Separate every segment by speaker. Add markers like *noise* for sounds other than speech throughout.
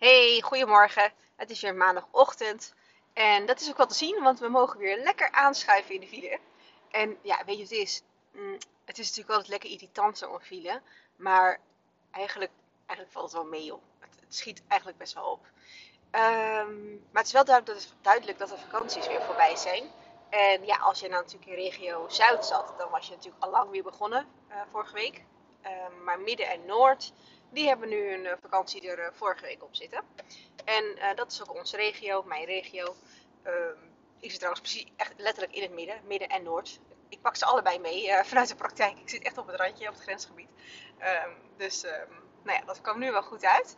Speaker 1: Hey, goedemorgen. Het is weer maandagochtend. En dat is ook wel te zien, want we mogen weer lekker aanschuiven in de file. En ja, weet je wat het is? Mm, het is natuurlijk altijd lekker irritant zo'n file. Maar eigenlijk, eigenlijk valt het wel mee op. Het, schiet eigenlijk best wel op. Ehm, maar het is wel duidelijk dat, duidelijk dat de vakanties weer voorbij zijn. En ja, als je nou natuurlijk in regio Zuid zat, dan was je natuurlijk al lang weer begonnen uh, vorige week. Ehm, maar Midden en Noord, die hebben nu een eh, vakantie er uh, vorige week op zitten. En uh, dat is ook onze regio, mijn regio. Ehm, ik zit trouwens precies echt letterlijk in het midden, midden en noord. Ik pak ze allebei mee *laughs* vanuit de praktijk. Ik zit echt op het randje, op het grensgebied. Um, dus nou ja, dat kwam nu wel goed uit.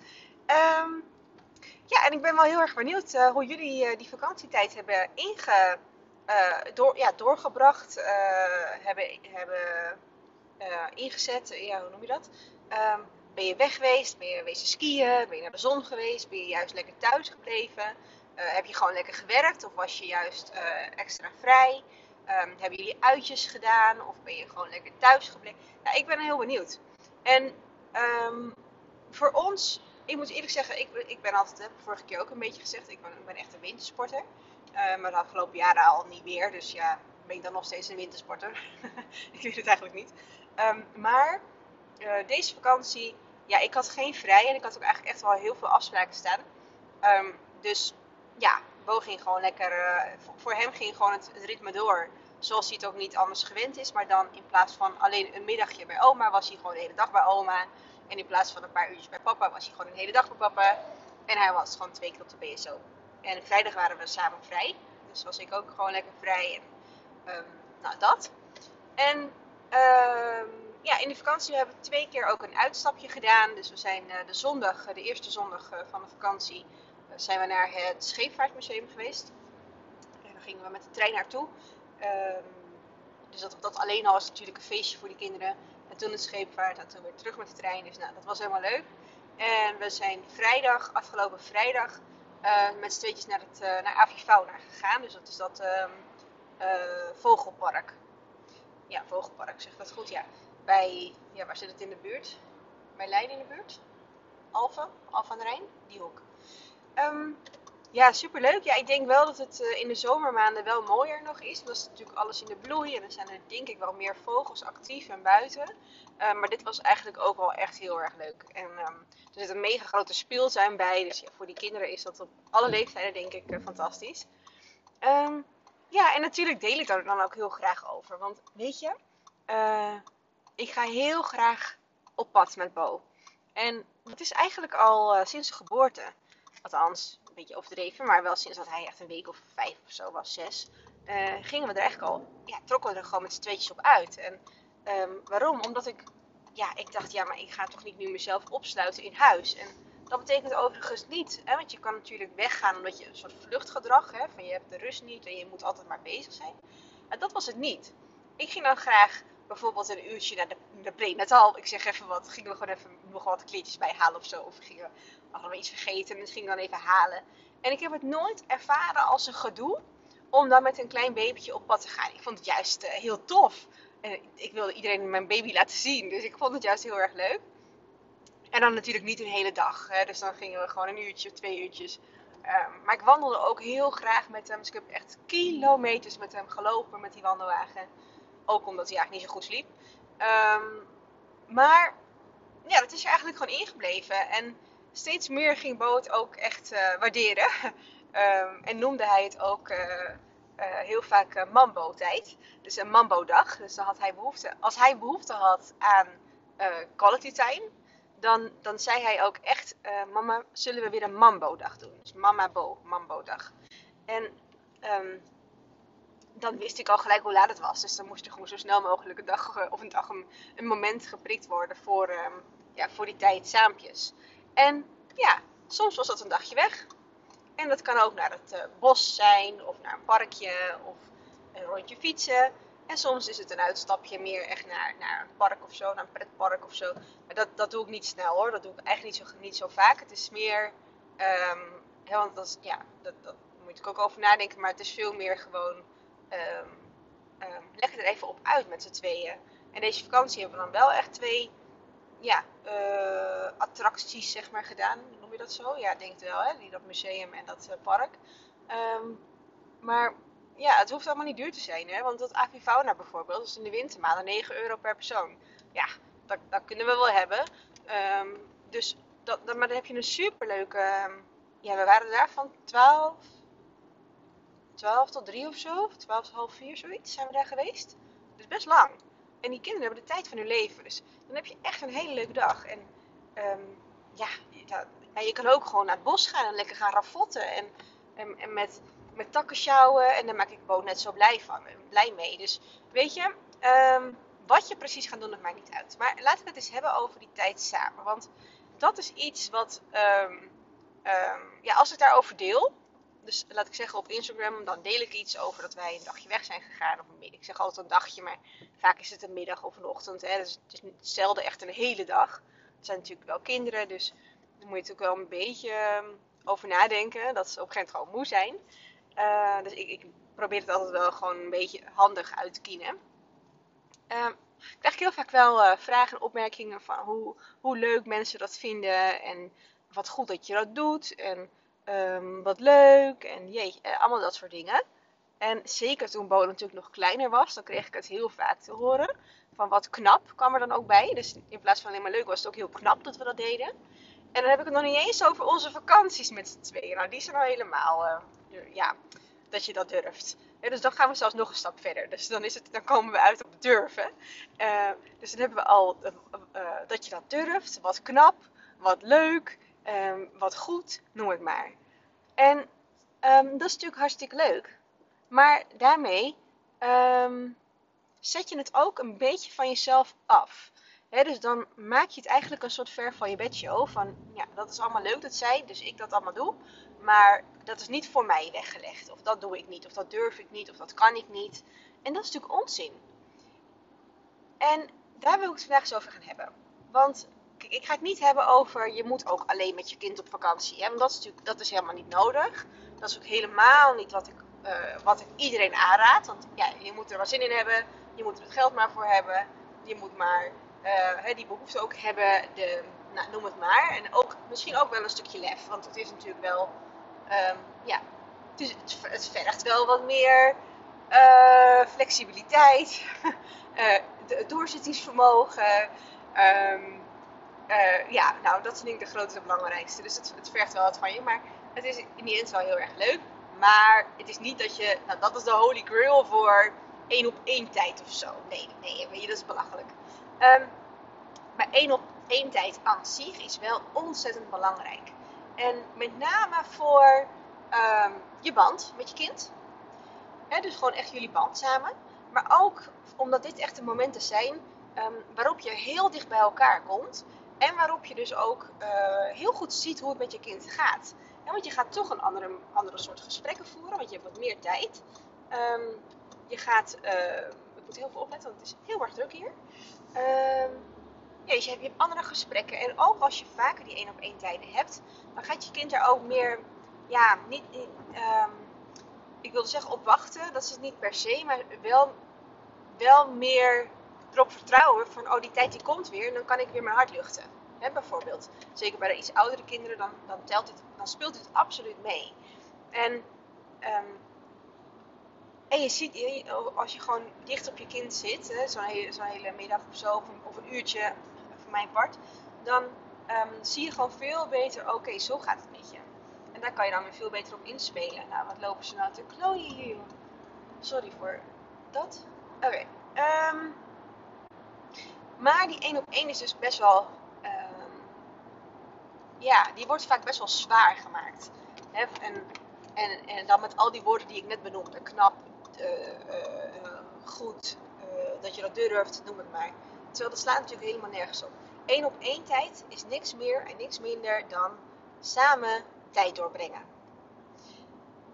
Speaker 1: Ja, en ik ben wel heel erg benieuwd hoe jullie die vakantietijd hebben inge, door, ja, doorgebracht, hebben, hebben ingezet. Ja, hoe noem je dat? Ben je weg geweest? Ben je geweest skiën? Ben je naar de zon geweest? Ben je juist lekker thuis gebleven? Uh, heb je gewoon lekker gewerkt of was je juist uh, extra vrij? Um, hebben jullie uitjes gedaan of ben je gewoon lekker thuis gebleven? Nou, ik ben heel benieuwd. En um, voor ons, ik moet eerlijk zeggen, ik, ik ben altijd, heb ik vorige keer ook een beetje gezegd, ik ben, ben echt een wintersporter. Uh, maar de afgelopen jaren al niet meer, dus ja, ben ik dan nog steeds een wintersporter? *laughs* ik weet het eigenlijk niet. Um, maar uh, deze vakantie, ja, ik had geen vrij en ik had ook eigenlijk echt wel heel veel afspraken staan. Um, dus ja, Bo ging gewoon lekker, uh, voor hem ging gewoon het, ritme door. Zoals hij het ook niet anders gewend is. Maar dan in plaats van alleen een middagje bij oma, was hij gewoon de hele dag bij oma. En in plaats van een paar uurtjes bij papa, was hij gewoon een hele dag bij papa. En hij was gewoon twee keer op de BSO. En vrijdag waren we samen vrij. Dus was ik ook gewoon lekker vrij. En um, nou, dat. En um, ja, in de vakantie hebben we twee keer ook een uitstapje gedaan. Dus we zijn uh, de zondag, uh, de eerste zondag uh, van de vakantie, zijn we naar het Scheepvaartmuseum geweest. En dan gingen we met de trein naartoe. Um, dus dat, dat alleen al was natuurlijk een feestje voor de kinderen. En toen de scheepvaart en toen weer terug met de trein. Dus nou, dat was helemaal leuk. En we zijn vrijdag, afgelopen vrijdag, met z'n tweetjes naar, het, naar Avifauna gegaan. Dus dat is dat um, vogelpark. Ja, vogelpark, zeg dat goed, ja bij, ja, waar zit het in de buurt? Bij Leiden in de buurt? Alphen, Alphen aan de Rijn, die hoek. Um, ja, superleuk. Ja, ik denk wel dat het uh, in de zomermaanden wel mooier nog is. Dan is natuurlijk alles in de bloei en dan zijn er denk ik wel meer vogels actief en buiten. Uh, maar dit was eigenlijk ook wel echt heel erg leuk. En um, er zit een mega grote speeltuin bij. Dus ja, voor die kinderen is dat op alle leeftijden denk ik uh, fantastisch. Ja, en natuurlijk deel ik daar dan ook heel graag over. Want weet je, ik ga heel graag op pad met Bo. En het is eigenlijk al uh, sinds de geboorte. Althans, een beetje overdreven, maar wel sinds dat hij echt een week of vijf of zo was, zes. Uh, gingen we er eigenlijk al, ja, trokken we er gewoon met z'n tweetjes op uit. En um, waarom? Omdat ik, ja, ik dacht, ja, maar ik ga toch niet nu mezelf opsluiten in huis. En dat betekent overigens niet, hè, want je kan natuurlijk weggaan omdat je een soort vluchtgedrag hebt. Van je hebt de rust niet en je moet altijd maar bezig zijn. Maar dat was het niet. Ik ging dan graag bijvoorbeeld een uurtje naar de, de prenatal. Ik zeg even wat, gingen we gewoon even nog wat kleedjes bij halen of zo. Of gingen we allemaal iets vergeten en gingen dan even halen. En ik heb het nooit ervaren als een gedoe om dan met een klein babytje op pad te gaan. Ik vond het juist uh, heel tof. En ik wilde iedereen mijn baby laten zien. Dus ik vond het juist heel erg leuk. En dan natuurlijk niet een hele dag. Hè. Dus dan gingen we gewoon een uurtje of twee uurtjes. Um, maar ik wandelde ook heel graag met hem. Dus ik heb echt kilometers met hem gelopen met die wandelwagen. Ook omdat hij eigenlijk niet zo goed sliep. Um, maar ja, dat is er eigenlijk gewoon ingebleven. En steeds meer ging Bo het ook echt uh, waarderen. um, *laughs* en noemde hij het ook uh, uh, heel vaak Mambo-tijd. Dus een Mambo-dag. Dus dan had hij behoefte, als hij behoefte had aan quality time, dan, dan zei hij ook echt: Mama, zullen we weer een Mambo-dag doen? Dus Mama Bo, Mambo-dag. En um, dan wist ik al gelijk hoe laat het was. Dus dan moest er gewoon zo snel mogelijk een dag eh, of een dag een, moment geprikt worden voor, um, ja, voor die tijd saampjes. En ja, soms was dat een dagje weg. En dat kan ook naar het uh, bos zijn, of naar een parkje, of een rondje fietsen. En soms is het een uitstapje meer echt naar, naar een park of zo, naar een pretpark of zo. Maar dat, dat doe ik niet snel hoor, dat doe ik eigenlijk niet zo, niet zo vaak. Het is meer, um, want dat, ja, dat, dat moet ik ook over nadenken, maar het is veel meer gewoon um, leg het er even op uit met z'n tweeën. En deze vakantie hebben we dan wel echt twee ja, uh, attracties zeg maar, gedaan. Noem je dat zo? Ja, denk het wel, hè? Die, dat museum en dat park. Ehm, maar ja, het hoeft allemaal niet duur te zijn, hè? Want dat avifauna bijvoorbeeld, is in de wintermaanden 9 euro per persoon. Ja, dat, dat kunnen we wel hebben. Dus dat, maar dan heb je een superleuke. Ja, we waren daar van 12, 12 tot 3 of zo. 12 tot half 4, zoiets zijn we daar geweest. Dus best lang. En die kinderen hebben de tijd van hun leven. Dus dan heb je echt een hele leuke dag. En um, ja, je kan ook gewoon naar het bos gaan en lekker gaan rafotten. En, en, met, met takken sjouwen. En daar maak ik Bo net zo blij van. Blij mee. Dus weet je, um, wat je precies gaat doen, dat maakt niet uit. Maar laten we het eens hebben over die tijd samen. Want dat is iets wat, um, ja, als ik daarover deel, dus laat ik zeggen op Instagram, dan deel ik iets over dat wij een dagje weg zijn gegaan. Of. Ik zeg altijd een dagje, maar vaak is het een middag of een ochtend. Hè. Dus het is zelden echt een hele dag. Het zijn natuurlijk wel kinderen, dus daar moet je natuurlijk wel een beetje over nadenken. Dat ze op een gegeven moment gewoon moe zijn. Uh, dus ik, ik, probeer het altijd wel gewoon een beetje handig uit te kiezen. Uh, ik krijg heel vaak wel uh, vragen en opmerkingen van hoe, hoe leuk mensen dat vinden. En wat goed dat je dat doet. En um, wat leuk. En jeetje, eh, allemaal dat soort dingen. En zeker toen Bo natuurlijk nog kleiner was, dan kreeg ik het heel vaak te horen. Van wat knap kwam er dan ook bij. Dus in plaats van alleen maar leuk was het ook heel knap dat we dat deden. En dan heb ik het nog niet eens over onze vakanties met z'n tweeën. Nou, die zijn al helemaal, uh, ja, dat je dat durft. dus dan gaan we zelfs nog een stap verder. Dus dan, is het, dan komen we uit op durven. Uh, dus dan hebben we al dat je dat durft. Wat knap, wat leuk, um, wat goed, noem het maar. En um, dat is natuurlijk hartstikke leuk. Maar daarmee um, zet je het ook een beetje van jezelf af. Dus dan maak je het eigenlijk een soort ver van je bedshow. Van ja, dat is allemaal leuk dat zij, dus ik dat allemaal doe. Maar dat is niet voor mij weggelegd. Of dat doe ik niet. Of dat durf ik niet. Of dat kan ik niet. En dat is natuurlijk onzin. En daar wil ik het vandaag eens over gaan hebben. Want ik ga het niet hebben over je moet ook alleen met je kind op vakantie. Hè? Want dat is natuurlijk dat is helemaal niet nodig. Dat is ook helemaal niet wat ik, uh, wat ik iedereen aanraad. Want ja, je moet er wel zin in hebben. Je moet er het geld maar voor hebben. Je moet maar uh, die behoefte ook hebben. De, nou, noem het maar. En ook, misschien ook wel een stukje lef. Want het is natuurlijk wel, um, ja, het, is, het, vergt wel wat meer uh, flexibiliteit, *laughs* uh, doorzettingsvermogen. Um, uh, ja, nou, dat denk ik de grootste belangrijkste. Dus het, het vergt wel wat van je. Maar het is in die end wel heel erg leuk. Maar het is niet dat je, nou, dat is de holy grail voor één op één tijd of zo. Nee, nee, je, dat is belachelijk. Um, maar één op één tijd aan zich is wel ontzettend belangrijk. En met name voor um, je band met je kind. dus gewoon echt jullie band samen. Maar ook omdat dit echt de momenten zijn um, waarop je heel dicht bij elkaar komt. En waarop je dus ook uh, heel goed ziet hoe het met je kind gaat. want je gaat toch een andere, andere soort gesprekken voeren, want je hebt wat meer tijd. Um, je gaat, uh, ik moet heel veel opletten, want het is heel erg druk hier. Ja, dus je hebt andere gesprekken. En ook als je vaker die één op één tijden hebt, dan gaat je kind er ook meer, ja, niet, um, ik wilde zeggen op wachten, dat is het niet per se, maar wel, wel meer erop vertrouwen van, oh die tijd die komt weer, en dan kan ik weer mijn hart luchten. He, bijvoorbeeld. Zeker bij de iets oudere kinderen, dan, dan, telt het, dan speelt het absoluut mee. En, um, en je ziet, als je gewoon dicht op je kind zit, zo'n hele, hele middag of zo, of een, uurtje, mijn part, dan um, zie je gewoon veel beter, oké, zo gaat het met je. En daar kan je dan weer veel beter op inspelen. Nou, wat lopen ze nou te klooien hier, joh. Sorry voor dat. Oké. Okay. Ehm, maar die 1 op 1 is dus best wel, um, ja, die wordt vaak best wel zwaar gemaakt. Hè? En, en, en dan met al die woorden die ik net benoemde, knap, uh, uh, goed, uh, dat je dat durft, noem het maar. Terwijl dat slaat natuurlijk helemaal nergens op. Eén op één tijd is niks meer en niks minder dan samen tijd doorbrengen.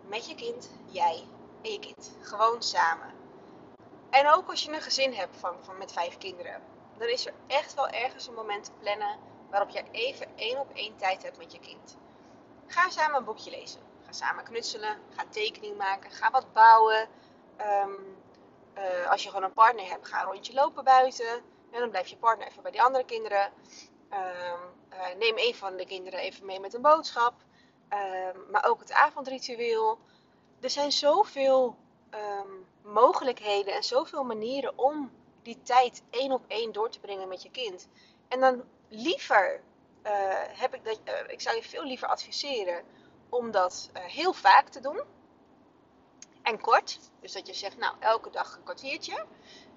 Speaker 1: Met je kind, jij en je kind. Gewoon samen. En ook als je een gezin hebt van, van met vijf kinderen, dan is er echt wel ergens een moment te plannen waarop je even één op één tijd hebt met je kind. Ga samen een boekje lezen. Ga samen knutselen. Ga tekening maken. Ga wat bouwen. Um, uh, als je gewoon een partner hebt, ga een rondje lopen buiten. En dan blijft je partner even bij die andere kinderen. Ehm, eh, neem een van de kinderen even mee met een boodschap. Ehm, maar ook het avondritueel. Er zijn zoveel ehm, mogelijkheden en zoveel manieren om die tijd één op één door te brengen met je kind. En dan liever uh, heb ik dat, uh, ik zou je veel liever adviseren om dat uh, heel vaak te doen. En kort. Dus dat je zegt, nou, elke dag een kwartiertje.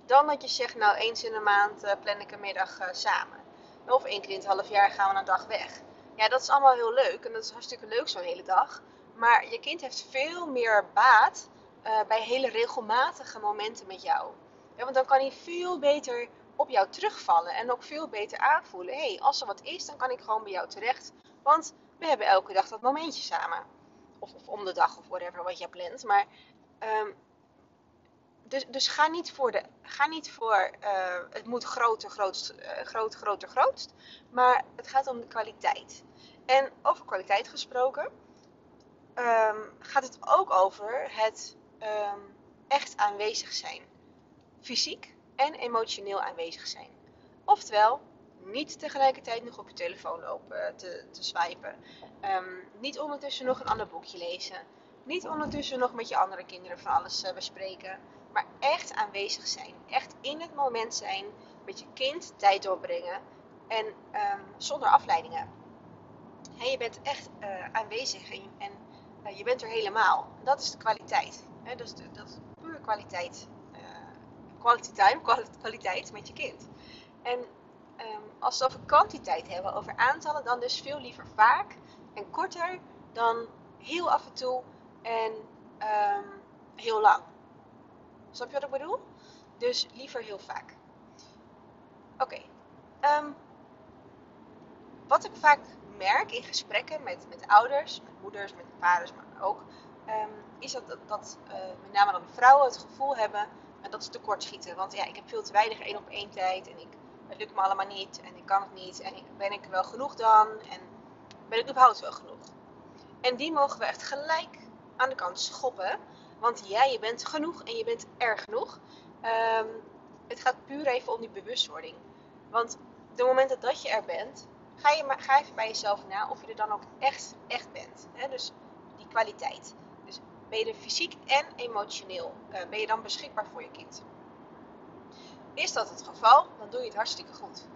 Speaker 1: Dan dat je zegt, nou, eens in de maand plan ik een middag samen. Of één keer in het half jaar gaan we een dag weg. Ja, dat is allemaal heel leuk. En dat is hartstikke leuk zo'n hele dag. Maar je kind heeft veel meer baat bij hele regelmatige momenten met jou. Want dan kan hij veel beter op jou terugvallen en ook veel beter aanvoelen. Hey, als er wat is, dan kan ik gewoon bij jou terecht. Want we hebben elke dag dat momentje samen. Of, of om de dag of whatever wat jij plant. Maar, um, dus, dus ga niet voor, de, ga niet voor uh, het moet groter, grootst, uh, groot, groter, grootst. Maar het gaat om de kwaliteit. En over kwaliteit gesproken, um, gaat het ook over het um, echt aanwezig zijn. Fysiek en emotioneel aanwezig zijn. Oftewel, niet tegelijkertijd nog op je telefoon lopen te, te swipen. Um, niet ondertussen nog een ander boekje lezen. Niet ondertussen nog met je andere kinderen van alles uh, bespreken. Maar echt aanwezig zijn. Echt in het moment zijn. Met je kind tijd doorbrengen. En um, zonder afleidingen. Je bent echt uh, aanwezig en, en je bent er helemaal. Dat is de kwaliteit. Dat, is de, dat is kwaliteit quality time, kwaliteit met je kind. En als we over kwantiteit hebben, over aantallen, dan dus veel liever vaak en korter dan heel af en toe en um, heel lang. Snap je wat ik bedoel? Dus liever heel vaak. Oké. Um, wat ik vaak merk in gesprekken met, met ouders, met moeders, met vaders, maar ook, is dat, dat, dat uh, met name dan vrouwen het gevoel hebben en dat is tekortschieten. Want ja, ik heb veel te weinig één op één tijd. En ik, het lukt me allemaal niet. En ik kan het niet. En ben ik wel genoeg dan? En ben ik überhaupt wel genoeg? En die mogen we echt gelijk aan de kant schoppen. Want ja, je bent genoeg en je bent erg genoeg. Um, het gaat puur even om die bewustwording. Want de momenten dat je er bent, ga, je ga even bij jezelf na of je er dan ook echt, echt bent. Dus die kwaliteit. Ben je er fysiek en emotioneel? Uh, ben je dan beschikbaar voor je kind? Is dat het geval, dan doe je het hartstikke goed.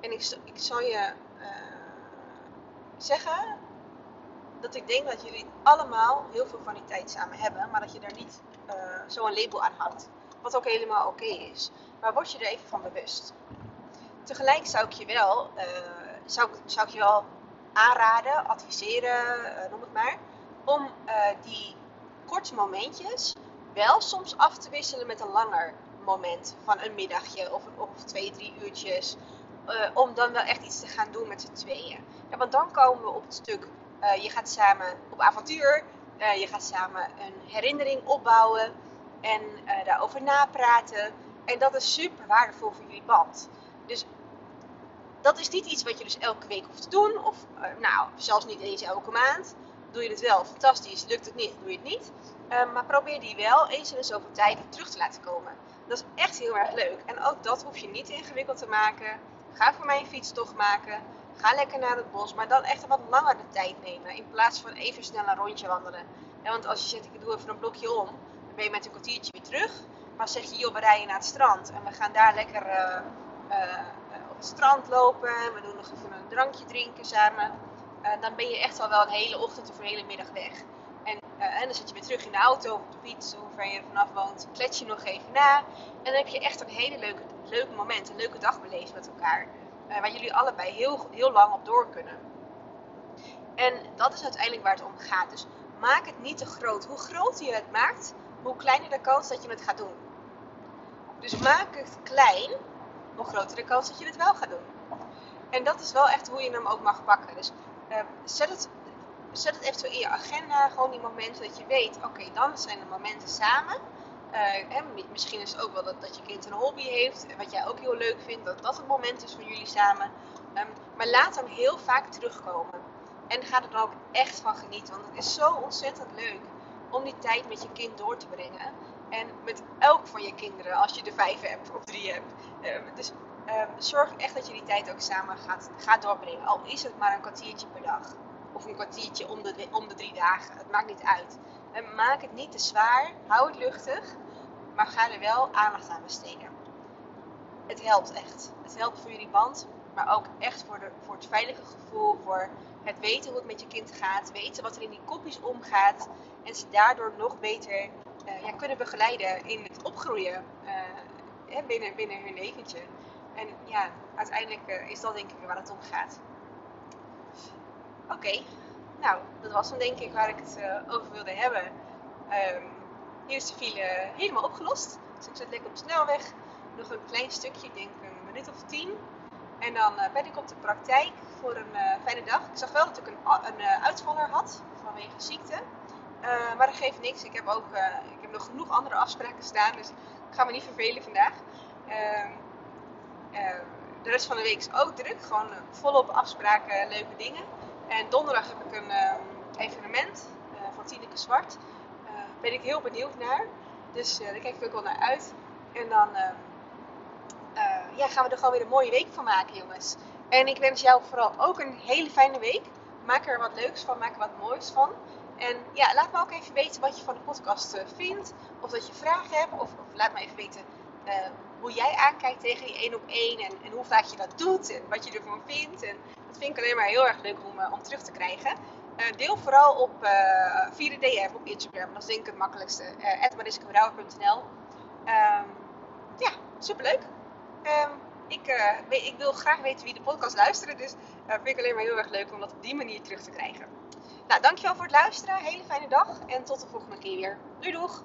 Speaker 1: En ik, ik zal je uh, zeggen dat ik denk dat jullie allemaal heel veel van die tijd samen hebben, maar dat je daar niet uh, zo een label aan hangt. Wat ook helemaal oké is. Maar word je er even van bewust. Tegelijk zou ik je wel, zou, zou ik je wel aanraden, adviseren, noem het maar, om die korte momentjes wel soms af te wisselen met een langer moment van een middagje of, of twee, drie uurtjes. Uh, om dan wel echt iets te gaan doen met z'n tweeën. Ja, want dan komen we op het stuk, uh, je gaat samen op avontuur, uh, je gaat samen een herinnering opbouwen en daarover napraten. En dat is super waardevol voor jullie band. Dus dat is niet iets wat je dus elke week hoeft te doen, of nou, zelfs niet eens elke maand doe je het wel, fantastisch. Lukt het niet, doe je het niet. Um, maar probeer die wel eens in de zoveel tijd terug te laten komen. Dat is echt heel erg leuk. En ook dat hoef je niet ingewikkeld te maken. Ga voor mij een fietstocht maken. Ga lekker naar het bos. Maar dan echt wat langer de tijd nemen. In plaats van even snel een rondje wandelen. Ja, want als je zegt, ik doe even een blokje om. Dan ben je met een kwartiertje weer terug. Maar zeg je, joh, we rijden naar het strand. En we gaan daar lekker uh, uh, op het strand lopen. En we doen nog even een drankje drinken samen uh, dan ben je echt al wel een hele ochtend of een hele middag weg. En, uh, en dan zit je weer terug in de auto of op de fiets, hoe ver je vanaf woont, klets je nog even na. En dan heb je echt een hele leuke, leuke moment, een leuke dag beleefd met elkaar. Uh, waar jullie allebei heel, heel lang op door kunnen. En dat is uiteindelijk waar het om gaat. Dus maak het niet te groot. Hoe groter je het maakt, hoe kleiner de kans dat je het gaat doen. Dus maak het klein, hoe groter de kans dat je het wel gaat doen. En dat is wel echt hoe je hem ook mag pakken. Dus uh, zet, het, zet het eventueel in je agenda. Gewoon die momenten dat je weet, oké, dan zijn de momenten samen. Hè, misschien is het ook wel dat, dat je kind een hobby heeft, wat jij ook heel leuk vindt, dat dat het moment is voor jullie samen. Um, maar laat hem heel vaak terugkomen. En ga er dan ook echt van genieten, want het is zo ontzettend leuk om die tijd met je kind door te brengen. En met elk van je kinderen, als je er vijf hebt of drie hebt. Uh, dus Ehm, zorg echt dat je die tijd ook samen gaat, gaat doorbrengen. Al is het maar een kwartiertje per dag. Of een kwartiertje om de, om de drie dagen. Het maakt niet uit. En maak het niet te zwaar. Hou het luchtig. Maar ga er wel aandacht aan besteden. Het helpt echt. Het helpt voor jullie band. Maar ook echt voor, de, voor het veilige gevoel. Voor het weten hoe het met je kind gaat. Weten wat er in die kopjes omgaat. En ze daardoor nog beter ja, kunnen begeleiden in het opgroeien uh, binnen, binnen hun leventje. En ja, uiteindelijk uh, is dat denk ik waar het om gaat. Oké, nou, dat was dan denk ik waar ik het over wilde hebben. Um, hier is de file helemaal opgelost. Dus ik zit lekker op de snelweg. Nog een klein stukje, ik denk een minuut of tien. En dan ben ik op de praktijk voor een fijne dag. Ik zag wel dat ik een, een uitvaller had vanwege ziekte. Maar dat geeft niks. Ik heb ook ik heb nog genoeg andere afspraken staan. Dus ik ga me niet vervelen vandaag. Uh, de rest van de week is ook druk. Gewoon volop afspraken, leuke dingen. En donderdag heb ik een ehm, evenement van Tineke Zwart. Daar ben ik heel benieuwd naar. Dus daar kijk ik ook wel naar uit. En dan ehm, ja, gaan we er gewoon weer een mooie week van maken, jongens. En ik wens jou vooral ook een hele fijne week. Maak er wat leuks van, maak er wat moois van. En ja, laat me ook even weten wat je van de podcast vindt. Of dat je vragen hebt. Of laat me even weten uh, hoe jij aankijkt tegen die 1 op 1. En, en, hoe vaak je dat doet. En wat je ervan vindt. En dat vind ik alleen maar heel erg leuk om, uh, om terug te krijgen. deel vooral op, via de DM op Instagram. Dat is denk ik het makkelijkste. Uh, ja, superleuk. Um, ik, ik, wil graag weten wie de podcast luistert. Dus vind ik alleen maar heel erg leuk om dat op die manier terug te krijgen. Nou, dankjewel voor het luisteren. Hele fijne dag en tot de volgende keer weer. Doei doeg!